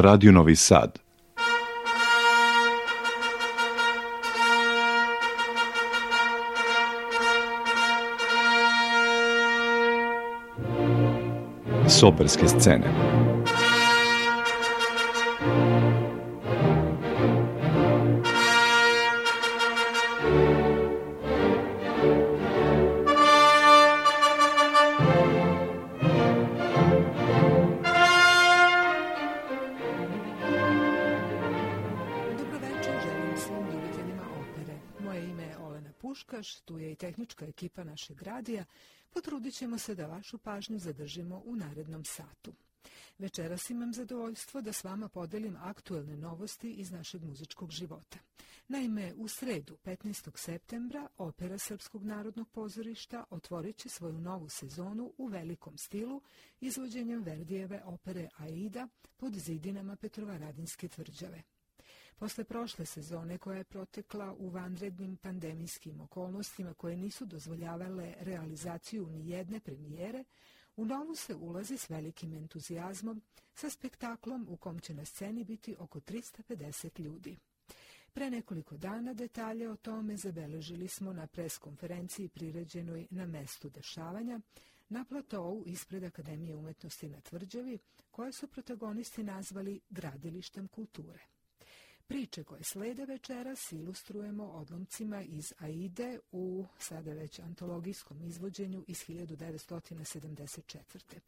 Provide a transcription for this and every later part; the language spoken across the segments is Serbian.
Radio Novi Sad. Soperske scene. Ekipa našeg radija, potrudit ćemo se da vašu pažnju zadržimo u narednom satu. Večeras imam zadovoljstvo da s vama podelim aktuelne novosti iz našeg muzičkog života. Naime, u sredu, 15. septembra, Opera Srpskog narodnog pozorišta otvorit će svoju novu sezonu u velikom stilu izvođenjem Verdijeve opere Aida pod zidinama Petrovaradinske tvrđave. Posle prošle sezone koja je protekla u vanrednim pandemijskim okolnostima koje nisu dozvoljavale realizaciju ni jedne premijere, u novu se ulazi s velikim entuzijazmom sa spektaklom u kom će na sceni biti oko 350 ljudi. Pre nekoliko dana detalje o tome zabeležili smo na preskonferenciji priređenoj na mestu dešavanja, na platovu ispred Akademije umetnosti na Tvrđavi, koje su protagonisti nazvali gradilištem kulture. Priče koje slede večeras ilustrujemo odlomcima iz Aide u sada već antologijskom izvođenju iz 1974.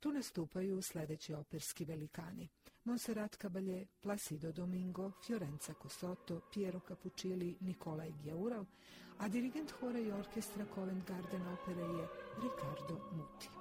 Tu nastupaju sledeći operski velikani. Monserrat Caballé, Placido Domingo, Fiorenza Cossotto, Piero Capuccilli, Nikolaj Gjaurav, a dirigent hora i orkestra Covent Garden opere je Ricardo Muti.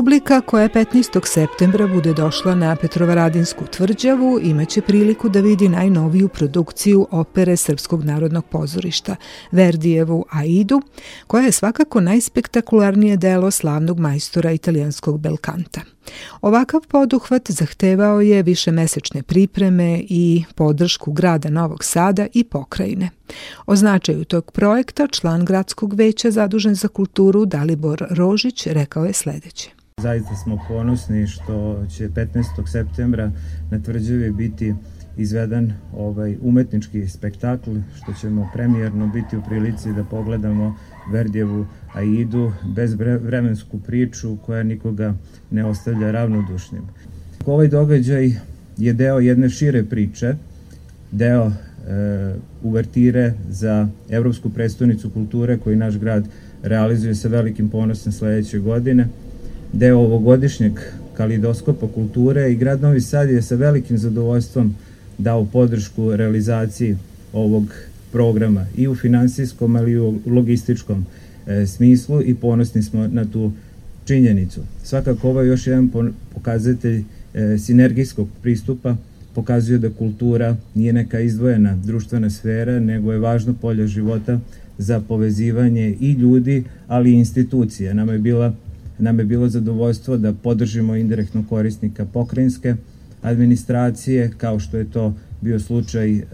Publika koja 15. septembra bude došla na Petrovaradinsku tvrđavu imaće priliku da vidi najnoviju produkciju opere Srpskog narodnog pozorišta, Verdijevu Aidu, koja je svakako najspektakularnije delo slavnog majstora italijanskog belkanta. Ovakav poduhvat zahtevao je višemesečne pripreme i podršku grada Novog Sada i pokrajine. O značaju tog projekta član gradskog veća zadužen za kulturu Dalibor Rožić rekao je sledeće. Zaista smo ponosni što će 15. septembra na tvrđavi biti izvedan ovaj umetnički spektakl, što ćemo premijerno biti u prilici da pogledamo Verdijevu Aidu, bez vremensku priču koja nikoga ne ostavlja ravnodušnim. Ovaj događaj je deo jedne šire priče, deo e, uvertire za Evropsku predstavnicu kulture koji naš grad realizuje sa velikim ponosom sledeće godine, deo ovogodišnjeg kalidoskopa kulture i grad Novi Sad je sa velikim zadovoljstvom dao podršku realizaciji ovog programa i u finansijskom, ali i u logističkom e, smislu i ponosni smo na tu činjenicu. Svakako ovo je još jedan pokazatelj e, sinergijskog pristupa, pokazuje da kultura nije neka izdvojena društvena sfera, nego je važno polje života za povezivanje i ljudi, ali i institucije. Nama je, bila, nam je bilo zadovoljstvo da podržimo indirektno korisnika pokrajinske administracije, kao što je to bio slučaj e,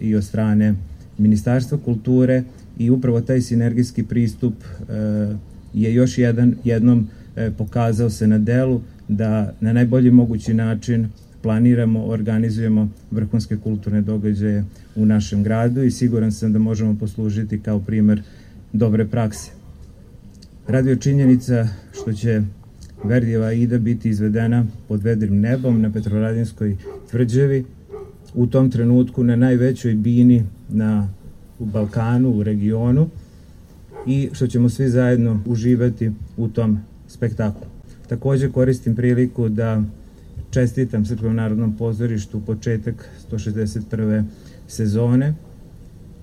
i od strane Ministarstva kulture i upravo taj sinergijski pristup e, je još jedan, jednom e, pokazao se na delu da na najbolji mogući način planiramo, organizujemo vrhunske kulturne događaje u našem gradu i siguran sam da možemo poslužiti kao primer dobre prakse. Radio činjenica što će Verdijeva Ida biti izvedena pod vedrim nebom na Petroradinskoj tvrđevi, u tom trenutku na najvećoj bini na u Balkanu, u regionu i što ćemo svi zajedno uživati u tom spektaklu. Takođe koristim priliku da čestitam Srpskom narodnom pozorištu početak 161. sezone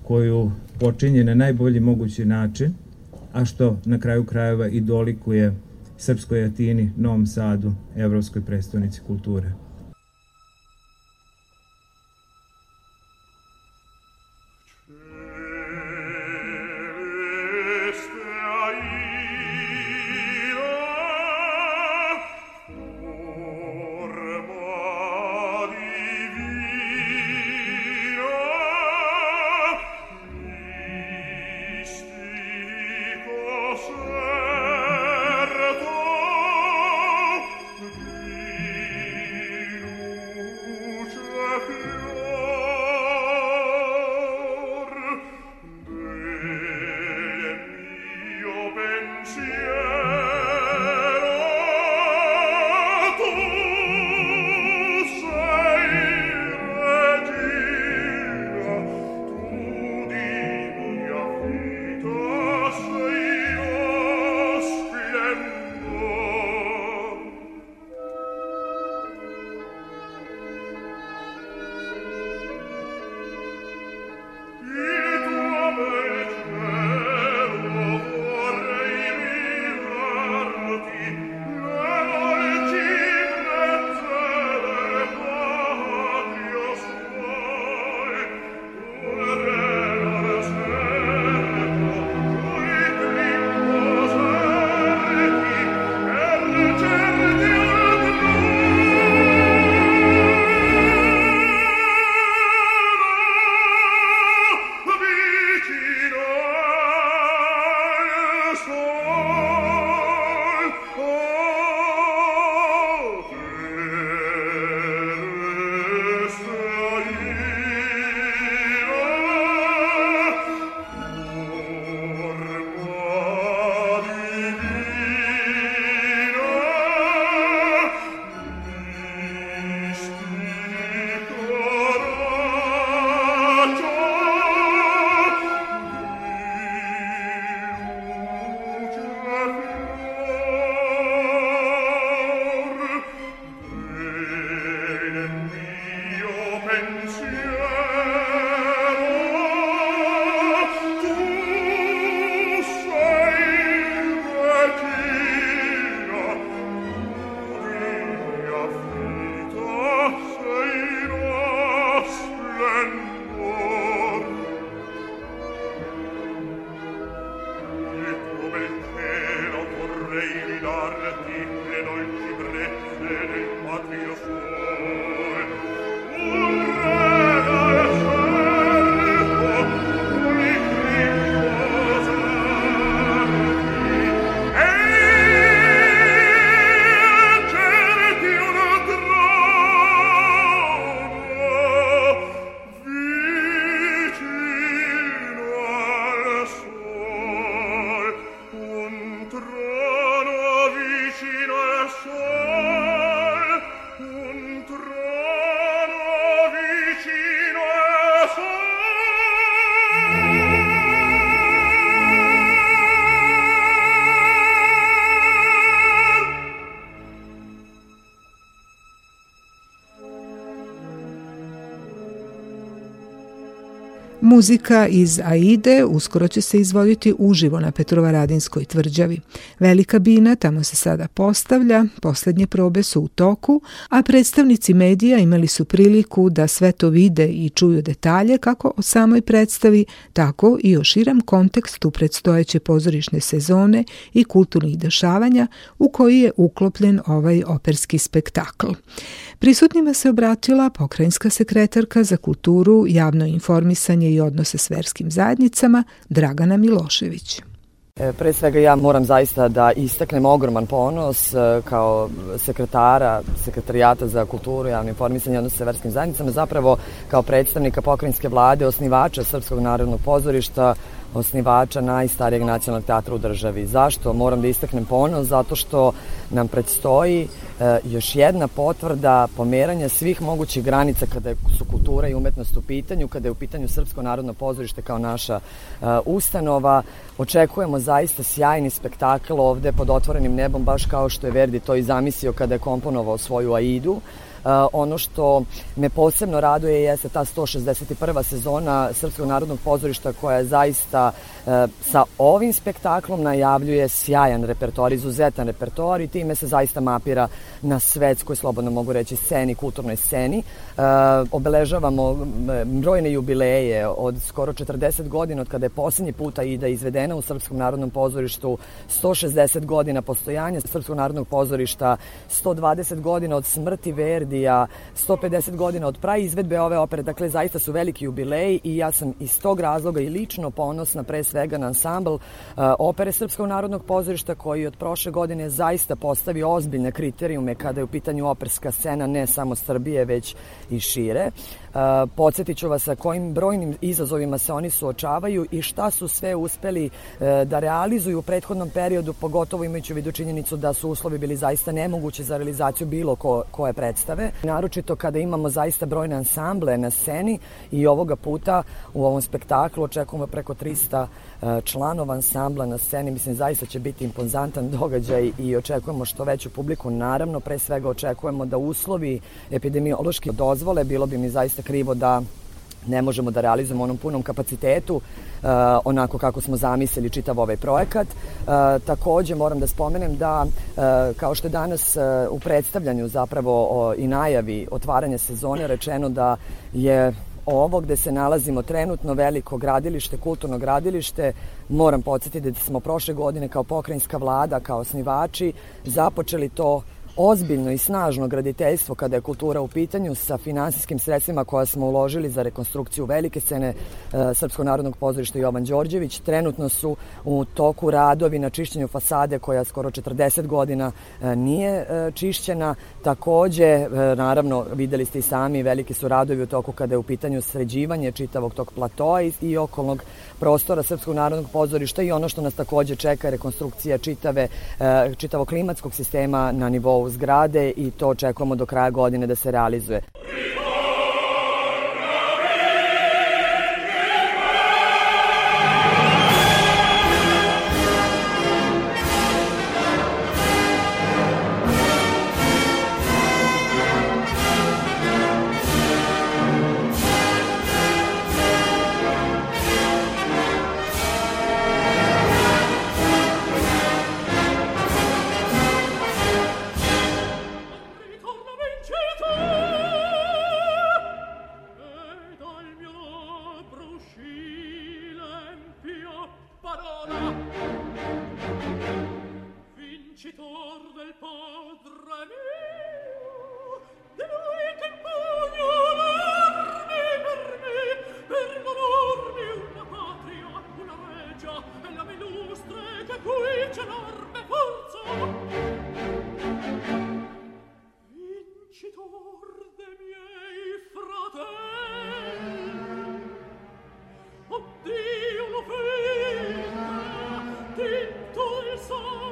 koju počinje na najbolji mogući način, a što na kraju krajeva i dolikuje Srpskoj Atini, Novom Sadu, Evropskoj predstavnici kulture. Muzika iz Aide uskoro će se izvoditi uživo na Petrovaradinskoj tvrđavi. Velika bina tamo se sada postavlja, poslednje probe su u toku, a predstavnici medija imali su priliku da sve to vide i čuju detalje kako o samoj predstavi, tako i o širem kontekstu predstojeće pozorišne sezone i kulturnih dešavanja u koji je uklopljen ovaj operski spektakl. Prisutnima se obratila pokrajinska sekretarka za kulturu, javno informisanje i odnose s verskim zajednicama Dragana Milošević. E, pre svega ja moram zaista da istaknem ogroman ponos e, kao sekretara, sekretarijata za kulturu, javno informisanje i odnose sa verskim zajednicama, zapravo kao predstavnika pokrajinske vlade, osnivača Srpskog narodnog pozorišta, osnivača najstarijeg nacionalnog teatra u državi. Zašto? Moram da istaknem ponos, zato što nam predstoji e, još jedna potvrda pomeranja svih mogućih granica kada su kultura i umetnost u pitanju, kada je u pitanju Srpsko narodno pozorište kao naša e, ustanova. Očekujemo zaista sjajni spektakl ovde pod otvorenim nebom, baš kao što je Verdi to i zamislio kada je komponovao svoju Aidu. Ono što me posebno raduje jeste ta 161. sezona Srpskog narodnog pozorišta koja je zaista e, sa ovim spektaklom najavljuje sjajan repertoar, izuzetan repertoar i time se zaista mapira na svetskoj, slobodno mogu reći, sceni, kulturnoj sceni. E, obeležavamo brojne jubileje od skoro 40 godina od kada je poslednji puta Ida izvedena u Srpskom narodnom pozorištu, 160 godina postojanja Srpskog narodnog pozorišta, 120 godina od smrti Verdi Indija, 150 godina od pravi izvedbe ove opere, dakle zaista su veliki jubileji i ja sam iz tog razloga i lično ponosna pre na ansambl uh, opere Srpskog narodnog pozorišta koji od prošle godine zaista postavio ozbiljne kriterijume kada je u pitanju operska scena ne samo Srbije već i šire. Uh, podsjetit ću vas sa kojim brojnim izazovima se oni suočavaju i šta su sve uspeli uh, da realizuju u prethodnom periodu, pogotovo imajući u vidu činjenicu da su uslovi bili zaista nemogući za realizaciju bilo ko, koje predstave. Naročito kada imamo zaista brojne ansamble na sceni i ovoga puta u ovom spektaklu očekujemo preko 300 uh, članova ansambla na sceni. Mislim, zaista će biti impozantan događaj i očekujemo što veću publiku. Naravno, pre svega očekujemo da uslovi epidemiološki dozvole. Bilo bi mi zaista krivo da ne možemo da realizujemo onom punom kapacitetu uh, onako kako smo zamislili čitav ovaj projekat. Uh, takođe moram da spomenem da uh, kao što je danas uh, u predstavljanju zapravo o, i najavi otvaranja sezone rečeno da je ovo gde se nalazimo trenutno veliko gradilište, kulturno gradilište, moram podsjetiti da smo prošle godine kao pokrajinska vlada, kao osnivači, započeli to ozbiljno i snažno graditeljstvo kada je kultura u pitanju sa finansijskim sredstvima koja smo uložili za rekonstrukciju velike scene e, Srpskog narodnog pozorišta Jovan Đorđević. Trenutno su u toku radovi na čišćenju fasade koja skoro 40 godina e, nije e, čišćena. Takođe, naravno, videli ste i sami, veliki su radovi u toku kada je u pitanju sređivanje čitavog tog platoa i okolnog prostora Srpskog narodnog pozorišta i ono što nas takođe čeka rekonstrukcija čitave, e, čitavog klimatskog sistema na nivou zgrade i to očekujemo do kraja godine da se realizuje. vincitor del padre mio, di lui che pugno l'armi per me, per valormi una patria, una regia, e la illustre che qui c'è l'arme forza. Vincitor de miei fratelli, oddio lo fede, tinto il sole,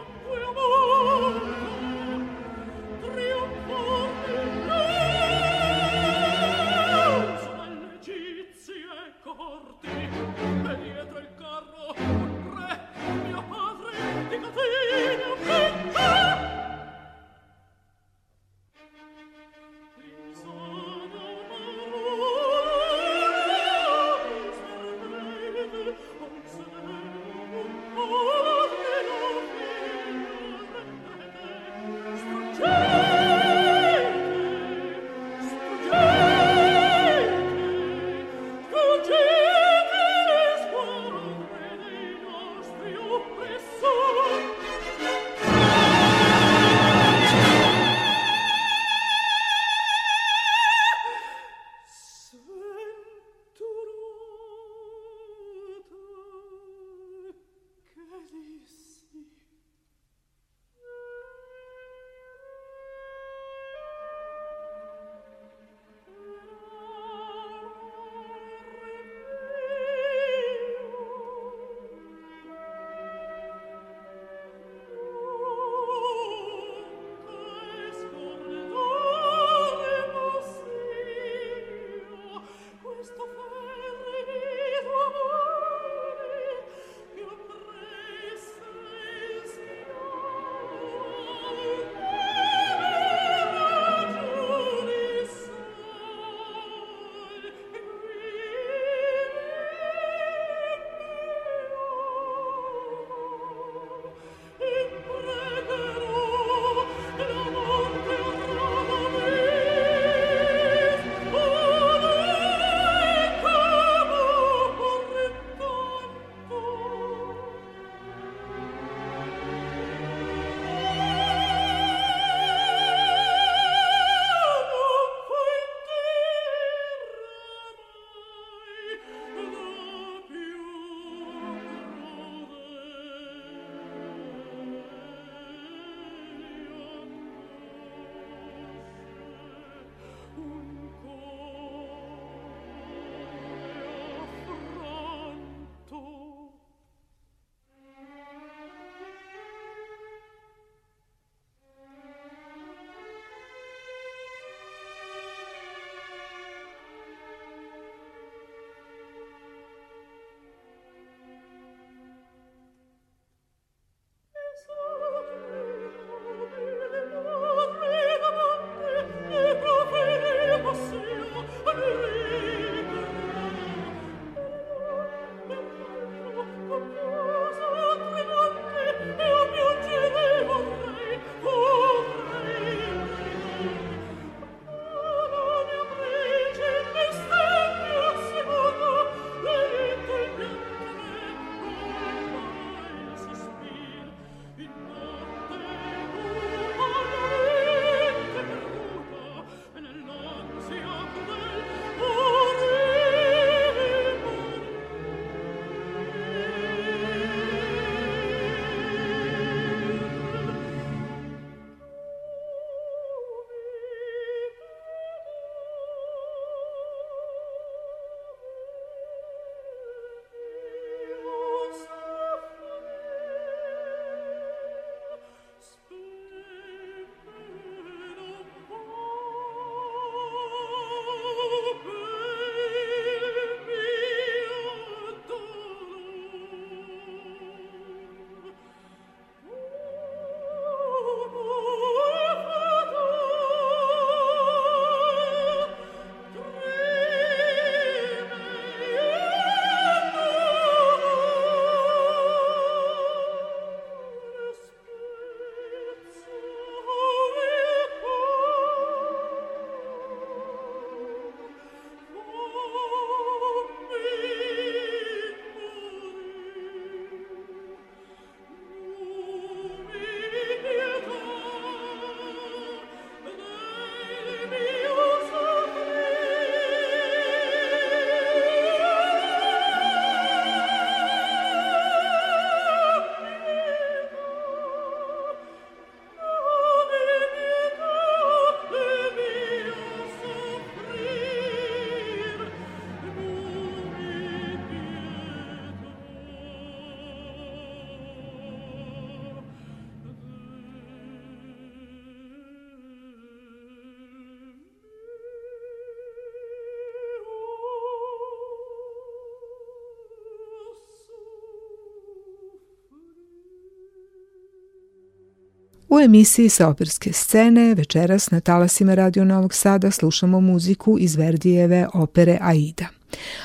U emisiji sa operske scene večeras na talasima Radio Novog Sada slušamo muziku iz Verdijeve opere Aida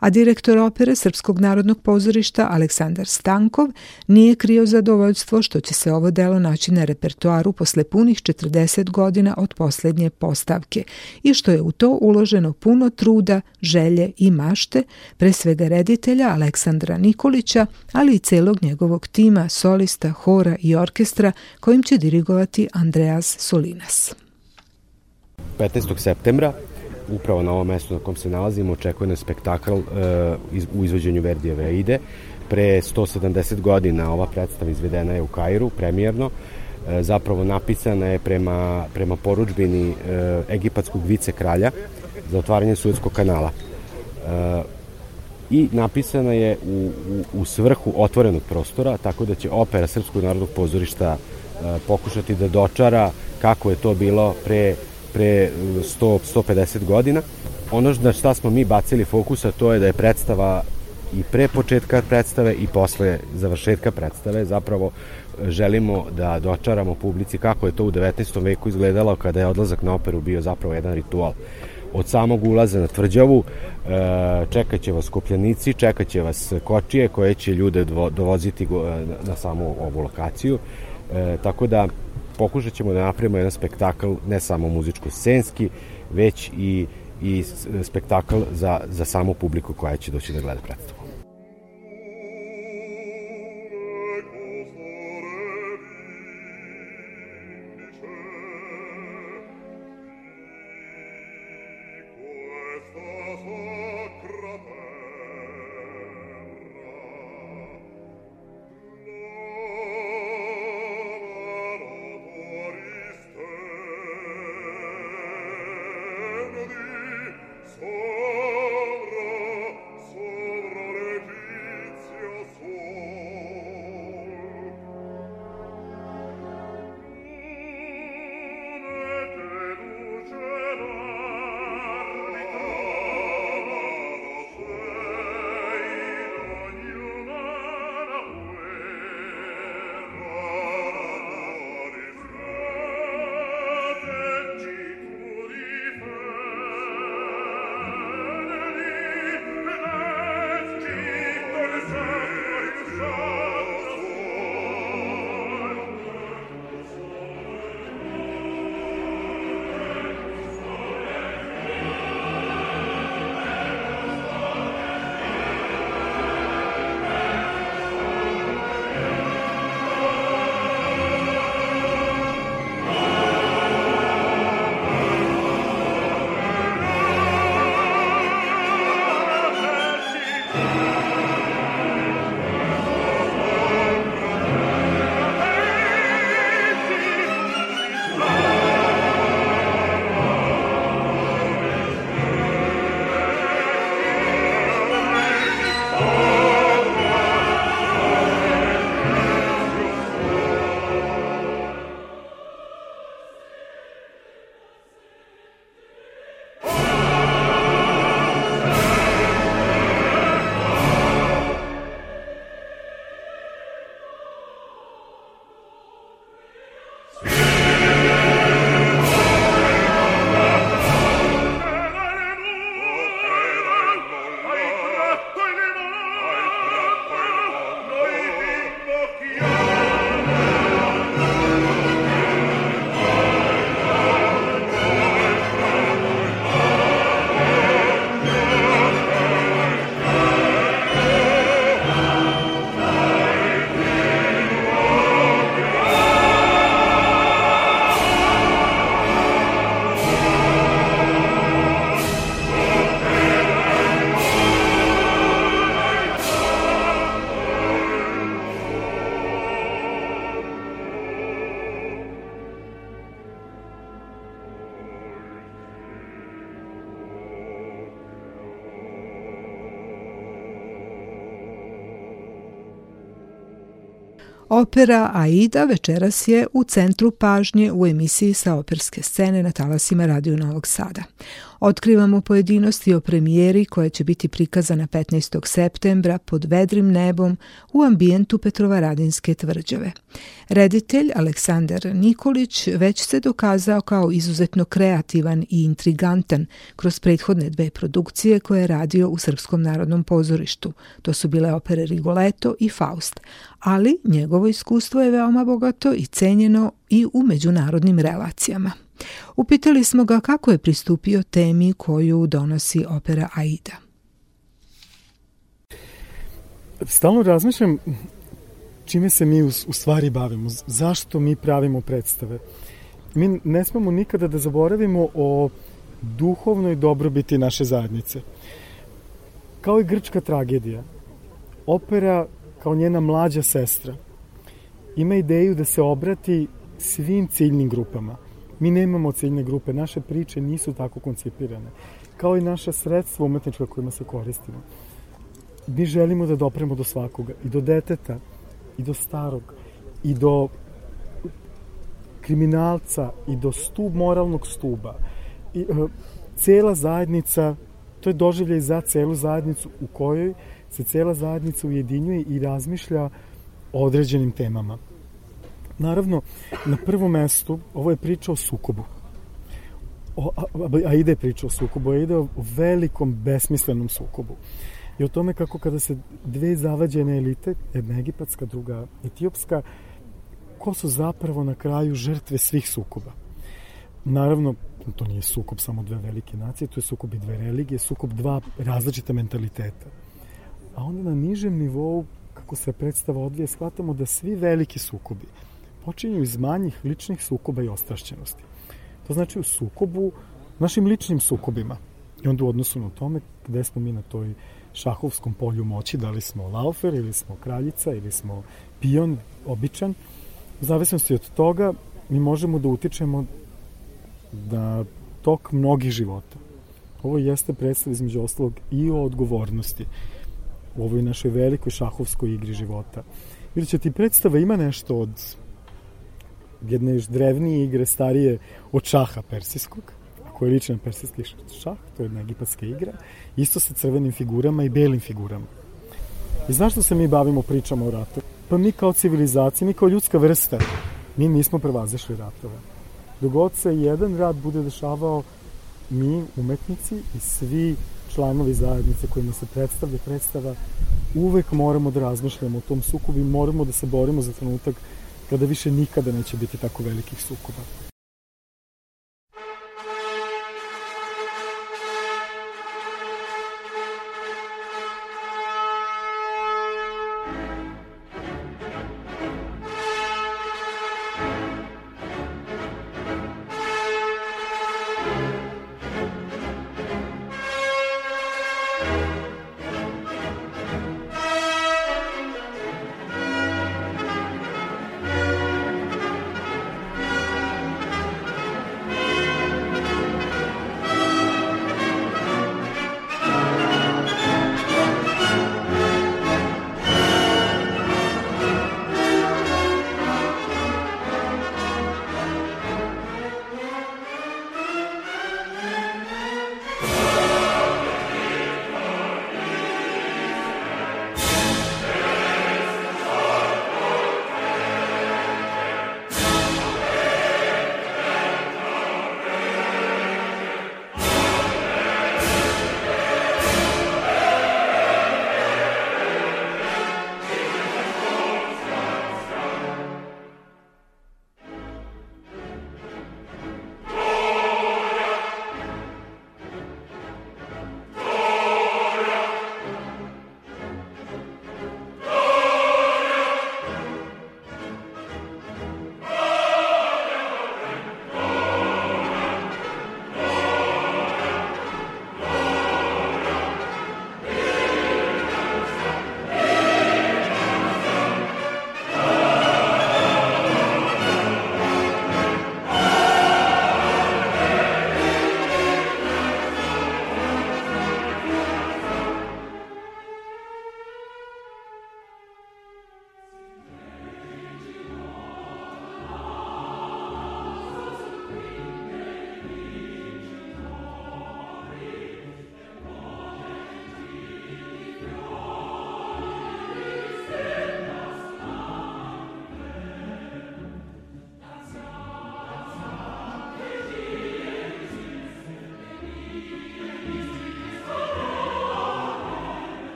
a direktor opere Srpskog narodnog pozorišta Aleksandar Stankov nije krio zadovoljstvo što će se ovo delo naći na repertoaru posle punih 40 godina od poslednje postavke i što je u to uloženo puno truda, želje i mašte, pre svega reditelja Aleksandra Nikolića, ali i celog njegovog tima, solista, hora i orkestra kojim će dirigovati Andreas Solinas. 15. septembra upravo na ovom mestu na kom se nalazimo očekuje nas spektakl uh, iz, u izvođenju Verdijeve Aide. Pre 170 godina ova predstava izvedena je u Kairu, premijerno. Uh, zapravo napisana je prema, prema poručbini uh, egipatskog vice kralja za otvaranje Suetskog kanala. Uh, i napisana je u, u, u svrhu otvorenog prostora, tako da će opera Srpskog narodnog pozorišta pokušati da dočara kako je to bilo pre pre 100-150 godina. Ono na šta smo mi bacili fokusa to je da je predstava i pre početka predstave i posle završetka predstave zapravo e, želimo da dočaramo publici kako je to u 19. veku izgledalo kada je odlazak na operu bio zapravo jedan ritual. Od samog ulaza na tvrđavu e, čekat će vas skupljanici, čekat će vas kočije koje će ljude dovoziti na samu ovu lokaciju. E, tako da pokušat ćemo da napravimo jedan spektakl, ne samo muzičko-scenski, već i, i spektakl za, za samu publiku koja će doći da gleda predstavu. Opera Aida večeras je u centru pažnje u emisiji sa operske scene na talasima Radio Novog Sada. Otkrivamo pojedinosti o premijeri koja će biti prikazana 15. septembra pod vedrim nebom u ambijentu Petrovaradinske tvrđave. Reditelj Aleksandar Nikolić već se dokazao kao izuzetno kreativan i intrigantan kroz prethodne dve produkcije koje je radio u Srpskom narodnom pozorištu. To su bile opere Rigoletto i Faust, ali njegovo iskustvo je veoma bogato i cenjeno i u međunarodnim relacijama. Upitali smo ga kako je pristupio temi koju donosi opera Aida. Stalno razmišljam čime se mi u, stvari bavimo, zašto mi pravimo predstave. Mi ne smemo nikada da zaboravimo o duhovnoj dobrobiti naše zajednice. Kao i grčka tragedija, opera kao njena mlađa sestra ima ideju da se obrati svim ciljnim grupama. Mi nemamo ciljne grupe, naše priče nisu tako koncipirane, kao i naša sredstva umetnička kojima se koristimo. Mi želimo da dopremo do svakoga, i do deteta, i do starog, i do kriminalca, i do stub moralnog stuba. I, uh, cela zajednica, to je doživljaj za celu zajednicu u kojoj se cela zajednica ujedinjuje i razmišlja o određenim temama. Naravno, na prvom mestu, ovo je priča o sukobu. O, a, a ide priča o sukobu, a ide o velikom besmislenom sukobu. I o tome kako kada se dve zavađene elite, jedna egipatska, druga etiopska, ko su zapravo na kraju žrtve svih sukoba. Naravno, to nije sukob samo dve velike nacije, to je sukob i dve religije, sukob dva različita mentaliteta. A onda na nižem nivou, kako se predstava odvije, shvatamo da svi veliki sukobi, počinju iz manjih ličnih sukoba i ostrašćenosti. To znači u sukobu, našim ličnim sukobima. I onda u odnosu na tome gde smo mi na toj šahovskom polju moći, da li smo laufer ili smo kraljica ili smo pion običan, u zavisnosti od toga mi možemo da utičemo da tok mnogih života. Ovo jeste predstav između ostalog i o odgovornosti u ovoj našoj velikoj šahovskoj igri života. Vidjet ti predstava ima nešto od jedne još drevnije igre, starije od šaha persijskog, koji je ličan persijski šah, to je jedna egipatska igra, isto sa crvenim figurama i belim figurama. I znaš što se mi bavimo pričama o ratu? Pa mi kao civilizacija, mi kao ljudska vrsta, mi nismo prevazešli ratove. Dogod se jedan rat bude dešavao, mi, umetnici i svi članovi zajednice kojima se predstavlja predstava, uvek moramo da razmišljamo o tom sukobu i moramo da se borimo za trenutak kada više nikada neće biti tako velikih sukoba.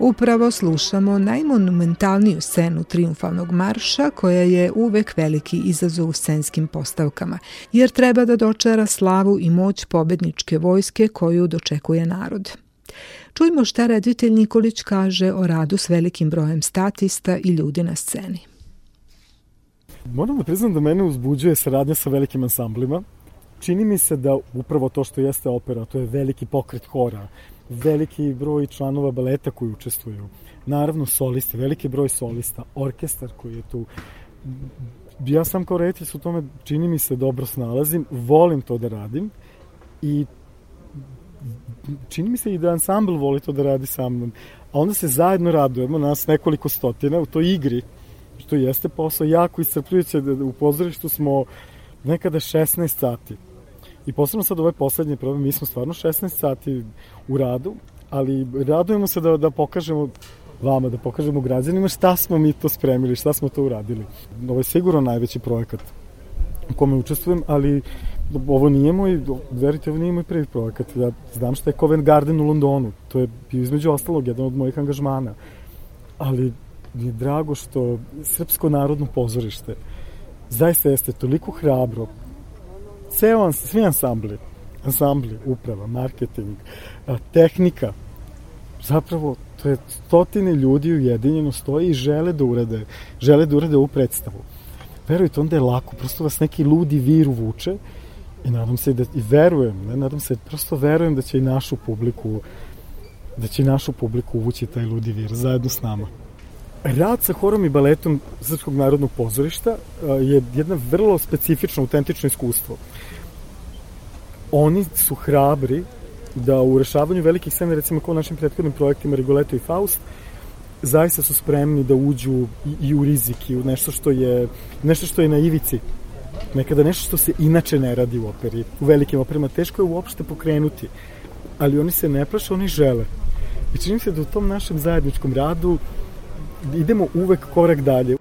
Upravo slušamo najmonumentalniju scenu triumfalnog marša koja je uvek veliki izazov u scenskim postavkama, jer treba da dočara slavu i moć pobedničke vojske koju dočekuje narod. Čujmo šta reditelj Nikolić kaže o radu s velikim brojem statista i ljudi na sceni. Moram da priznam da mene uzbuđuje saradnja sa velikim ansamblima. Čini mi se da upravo to što jeste opera, to je veliki pokret hora, veliki broj članova baleta koji učestvuju, naravno solisti, veliki broj solista, orkestar koji je tu. Ja sam kao reditelj u tome čini mi se dobro snalazim, volim to da radim i čini mi se i da ansambl voli to da radi sa mnom. A onda se zajedno radujemo, nas nekoliko stotina u toj igri, što jeste posao jako iscrpljujuće, da u pozorištu smo nekada 16 sati. I posebno sad ovaj poslednji problem, mi smo stvarno 16 sati u radu, ali radujemo se da, da pokažemo vama, da pokažemo građanima šta smo mi to spremili, šta smo to uradili. Ovo je sigurno najveći projekat u kome učestvujem, ali ovo nije moj, verite, ovo nije moj prvi projekat. Ja znam šta je Covent Garden u Londonu, to je bio između ostalog jedan od mojih angažmana. Ali mi je drago što Srpsko narodno pozorište zaista jeste toliko hrabro, ceo, svi ansambli, ansambli, uprava, marketing, tehnika, zapravo to je stotine ljudi ujedinjeno stoji i žele da urade, žele da urade ovu predstavu. Verujte, onda je lako, prosto vas neki ludi vir uvuče i nadam se da, i verujem, ne, nadam se, prosto verujem da će i našu publiku, da će i našu publiku uvući taj ludi vir zajedno s nama. Rad sa horom i baletom Srpskog narodnog pozorišta je jedna vrlo specifično, autentično iskustvo. Oni su hrabri da u rešavanju velikih scena, recimo kao u našim prethodnim projektima Rigoletto i Faust, zaista su spremni da uđu i, i u rizik i u nešto što je nešto što je na ivici nekada nešto što se inače ne radi u operi u velikim operima teško je uopšte pokrenuti ali oni se ne plaše, oni žele i čini se da u tom našem zajedničkom radu idemo uvek korak dalje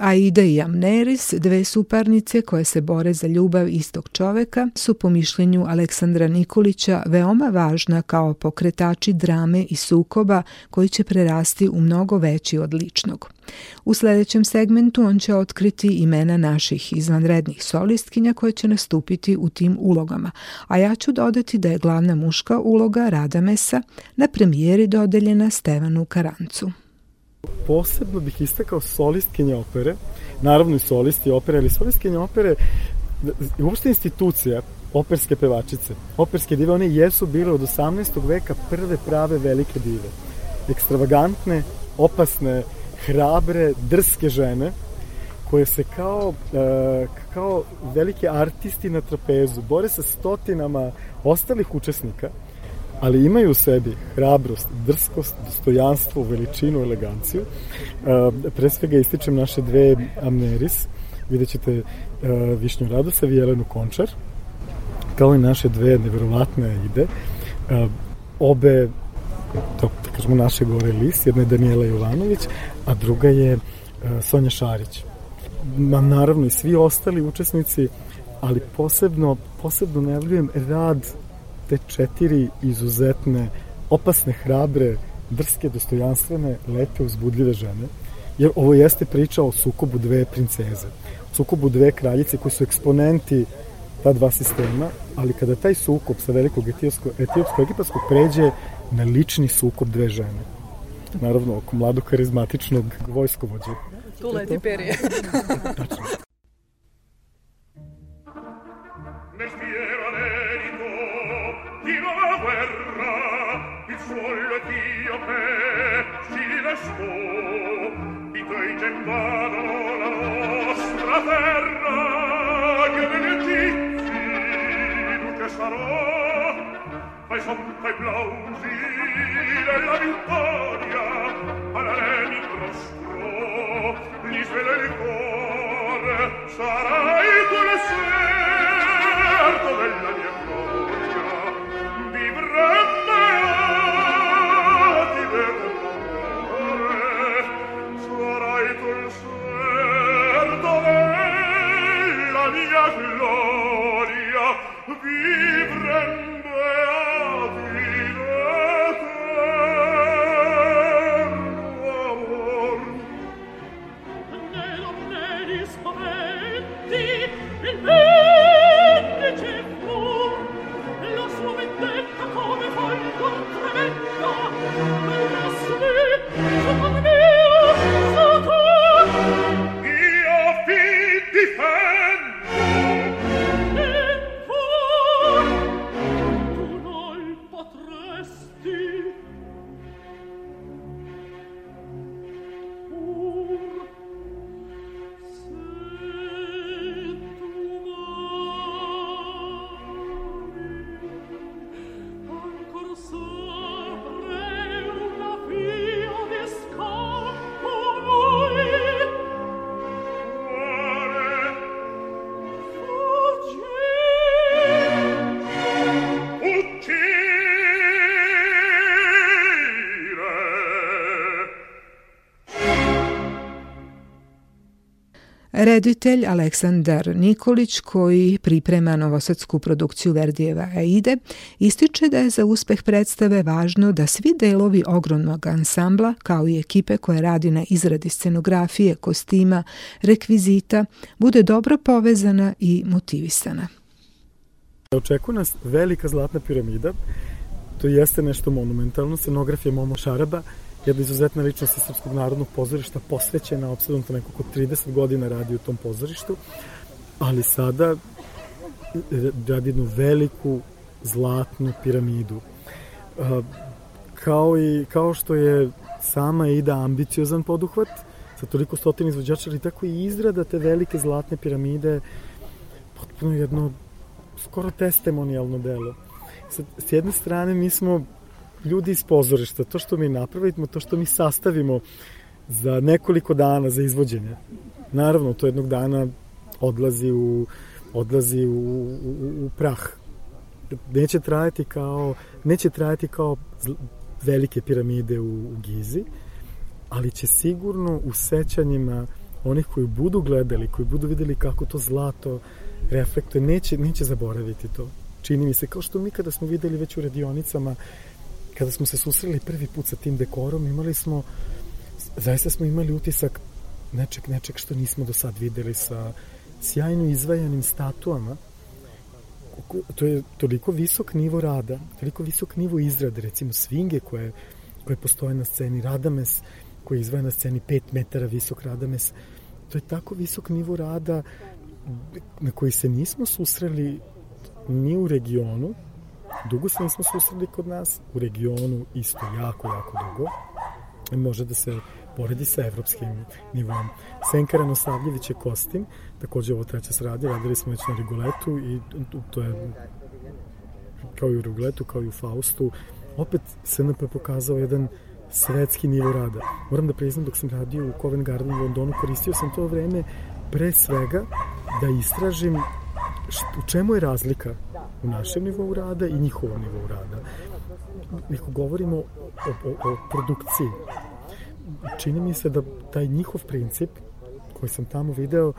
Aida i Amneris, dve suparnice koje se bore za ljubav istog čoveka, su po mišljenju Aleksandra Nikolića veoma važna kao pokretači drame i sukoba koji će prerasti u mnogo veći od ličnog. U sledećem segmentu on će otkriti imena naših izvanrednih solistkinja koje će nastupiti u tim ulogama, a ja ću dodati da je glavna muška uloga Radamesa na premijeri dodeljena Stevanu Karancu. Posebno bih istakao solistkinje opere, naravno i solisti opere, ali solistkinje opere uopšte institucija operske pevačice, operske dive, one jesu bile od 18. veka prve prave velike dive. Ekstravagantne, opasne, hrabre, drske žene, koje se kao, e, kao velike artisti na trapezu bore sa stotinama ostalih učesnika, ali imaju u sebi hrabrost, drskost, dostojanstvo, veličinu, eleganciju. E, pre svega ističem naše dve Amneris, vidjet ćete e, Višnju Radosev i Jelenu Končar, kao i naše dve neverovatne ide. Obe to, da kažemo, naše gore lis, jedna je Daniela Jovanović, a druga je e, Sonja Šarić. Naravno i svi ostali učesnici, ali posebno, posebno najavljujem rad te četiri izuzetne, opasne, hrabre, drske, dostojanstvene, lepe, uzbudljive žene, jer ovo jeste priča o sukobu dve princeze, sukobu dve kraljice koji su eksponenti ta dva sistema, ali kada taj sukob sa velikog etiopsko-egipatskog pređe na lični sukob dve žene. Naravno, oko mladog karizmatičnog vojskovođa. Tu leti perije. Tačno. sotto i blauen la della vittoria alla nemico nostro gli svela il cuore sarai tu l'esserto della Reditelj Aleksandar Nikolić, koji priprema novosadsku produkciju Verdijeva Aide, ističe da je za uspeh predstave važno da svi delovi ogromnog ansambla, kao i ekipe koja radi na izradi scenografije, kostima, rekvizita, bude dobro povezana i motivisana. Očekuje nas velika zlatna piramida, to jeste nešto monumentalno, scenografija Momo Šaraba, jedna izuzetna ličnost iz Srpskog narodnog pozorišta, posvećena, obsadom to nekako 30 godina radi u tom pozorištu, ali sada radi jednu veliku zlatnu piramidu. Kao, i, kao što je sama Ida ambiciozan poduhvat, sa toliko stotina izvođača, ali tako i izrada te velike zlatne piramide, potpuno jedno skoro testimonijalno delo. s jedne strane mi smo ljudi iz pozorišta, to što mi napravimo, to što mi sastavimo za nekoliko dana za izvođenje. Naravno, to jednog dana odlazi u, odlazi u, u, u prah. Neće trajati kao, neće trajati kao velike piramide u, u Gizi, ali će sigurno u sećanjima onih koji budu gledali, koji budu videli kako to zlato reflektuje, neće, neće zaboraviti to. Čini mi se, kao što mi kada smo videli već u radionicama, kada smo se susreli prvi put sa tim dekorom, imali smo, zaista smo imali utisak nečeg, nečeg što nismo do sad videli sa sjajno izvajanim statuama, to je toliko visok nivo rada, toliko visok nivo izrade, recimo svinge koje, koje postoje na sceni, Radames koji izvaja na sceni 5 metara visok Radames, to je tako visok nivo rada na koji se nismo susreli ni u regionu, dugo se nismo susreli kod nas, u regionu isto jako, jako dugo, može da se poredi sa evropskim nivom. Senka Ranosavljević je kostim, takođe ovo treća se radi, radili smo već na Rigoletu i to je kao i u Rigoletu, kao i u Faustu, opet SNP pokazao jedan svetski nivo rada. Moram da priznam dok sam radio u Covent Garden u Londonu, koristio sam to vreme pre svega da istražim u čemu je razlika u našem nivou rada i njihovom nivou rada. Neko govorimo o, o, o produkciji. Čini mi se da taj njihov princip koji sam tamo video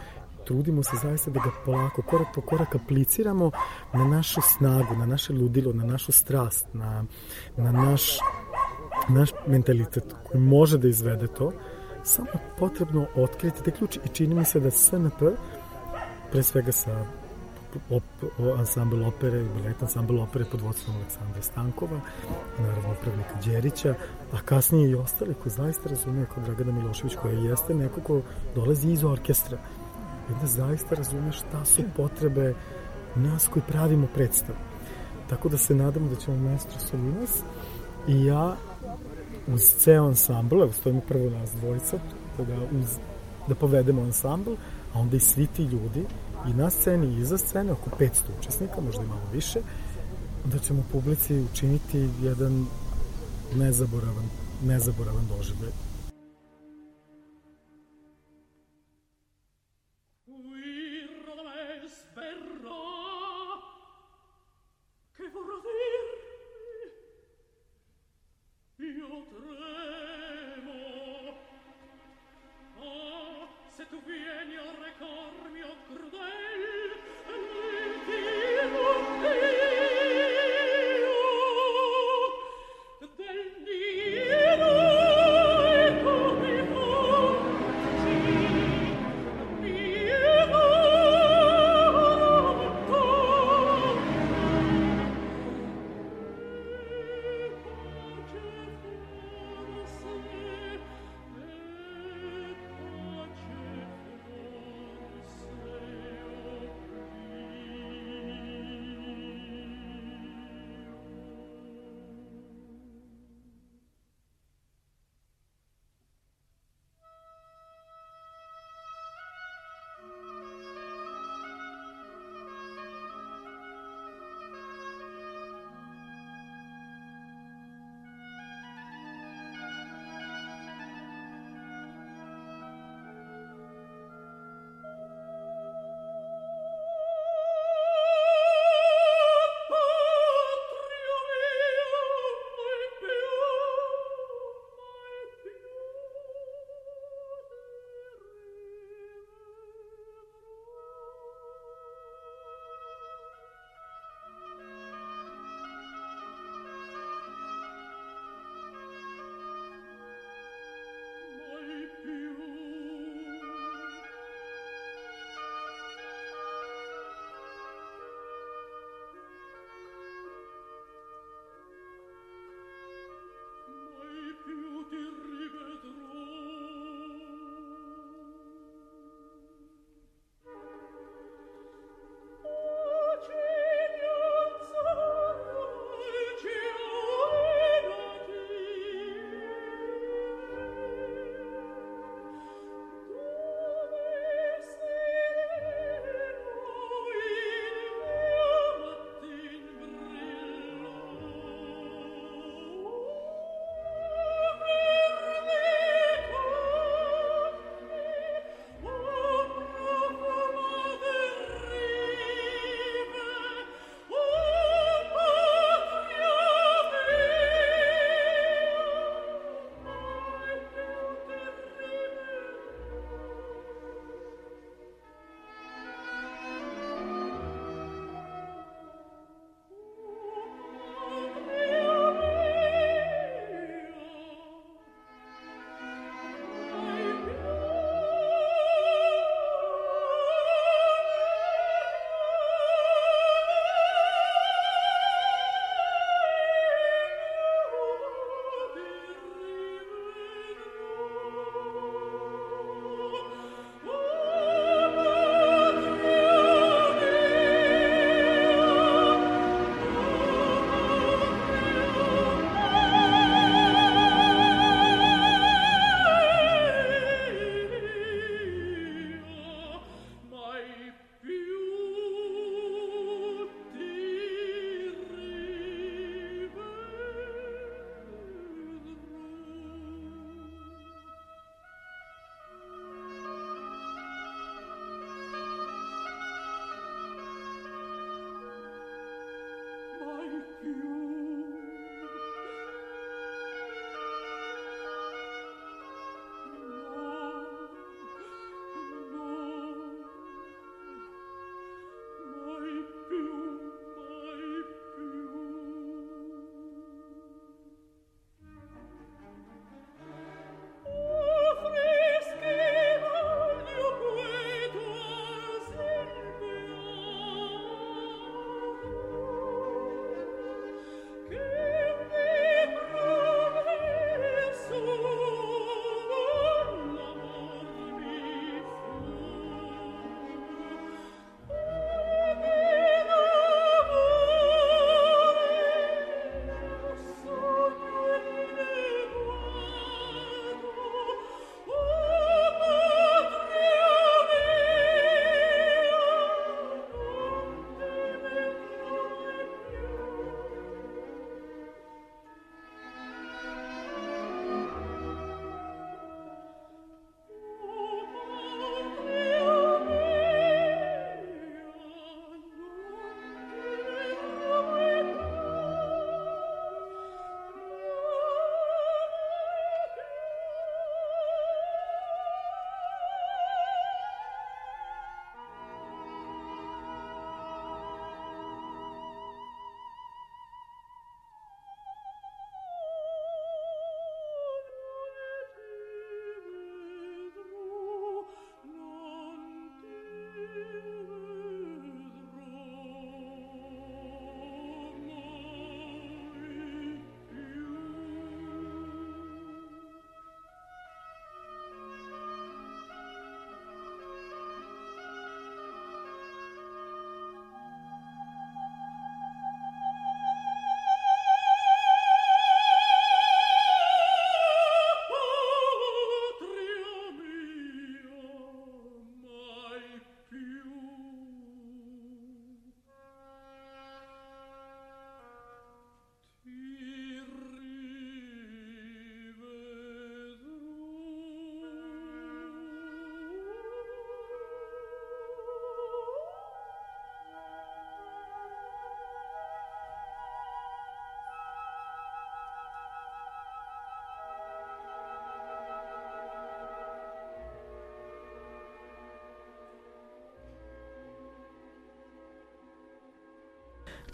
trudimo se zaista da ga polako, korak po korak apliciramo na našu snagu, na naše ludilo, na našu strast, na, na naš, naš mentalitet koji može da izvede to, samo potrebno otkriti te ključe i čini mi se da SNP, pre svega sa op, ansambl opere balet ansambl opere pod vodstvom Aleksandra Stankova, naravno upravnika Đerića, a kasnije i ostali koji zaista razumeju kao Dragana Milošević koja jeste neko ko dolazi iz orkestra i da zaista razume šta su potrebe nas koji pravimo predstavu. Tako da se nadamo da ćemo maestro Solinas i ja uz ceo ansambl, evo stojimo prvo nas dvojica, da, uz, da povedemo ansambl, a onda i svi ti ljudi i na sceni i iza scene, oko 500 učesnika, možda i malo više, da ćemo publici učiniti jedan nezaboravan, nezaboravan doživljaj.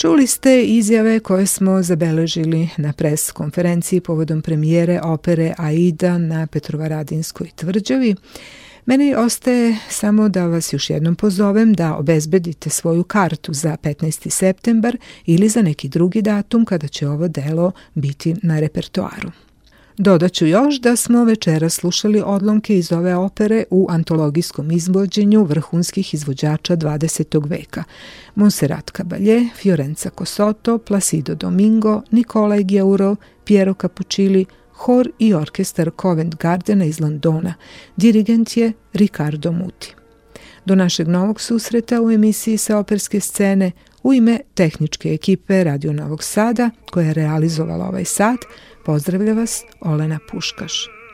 Čuli ste izjave koje smo zabeležili na pres konferenciji povodom premijere opere Aida na Petrovaradinskoj tvrđavi. Meni ostaje samo da vas još jednom pozovem da obezbedite svoju kartu za 15. septembar ili za neki drugi datum kada će ovo delo biti na repertoaru. Dodaću još da smo večera slušali odlomke iz ove opere u antologijskom izvođenju vrhunskih izvođača 20. veka. Monserrat Caballé, Fiorenza Cossotto, Placido Domingo, Nikolaj Gjeuro, Piero Capuccilli, hor i orkestar Covent Gardena iz Londona. Dirigent je Ricardo Muti. Do našeg novog susreta u emisiji sa operske scene u ime tehničke ekipe Radio Novog Sada koja je realizovala ovaj sat, pozdravlja vas Olena Puškaš.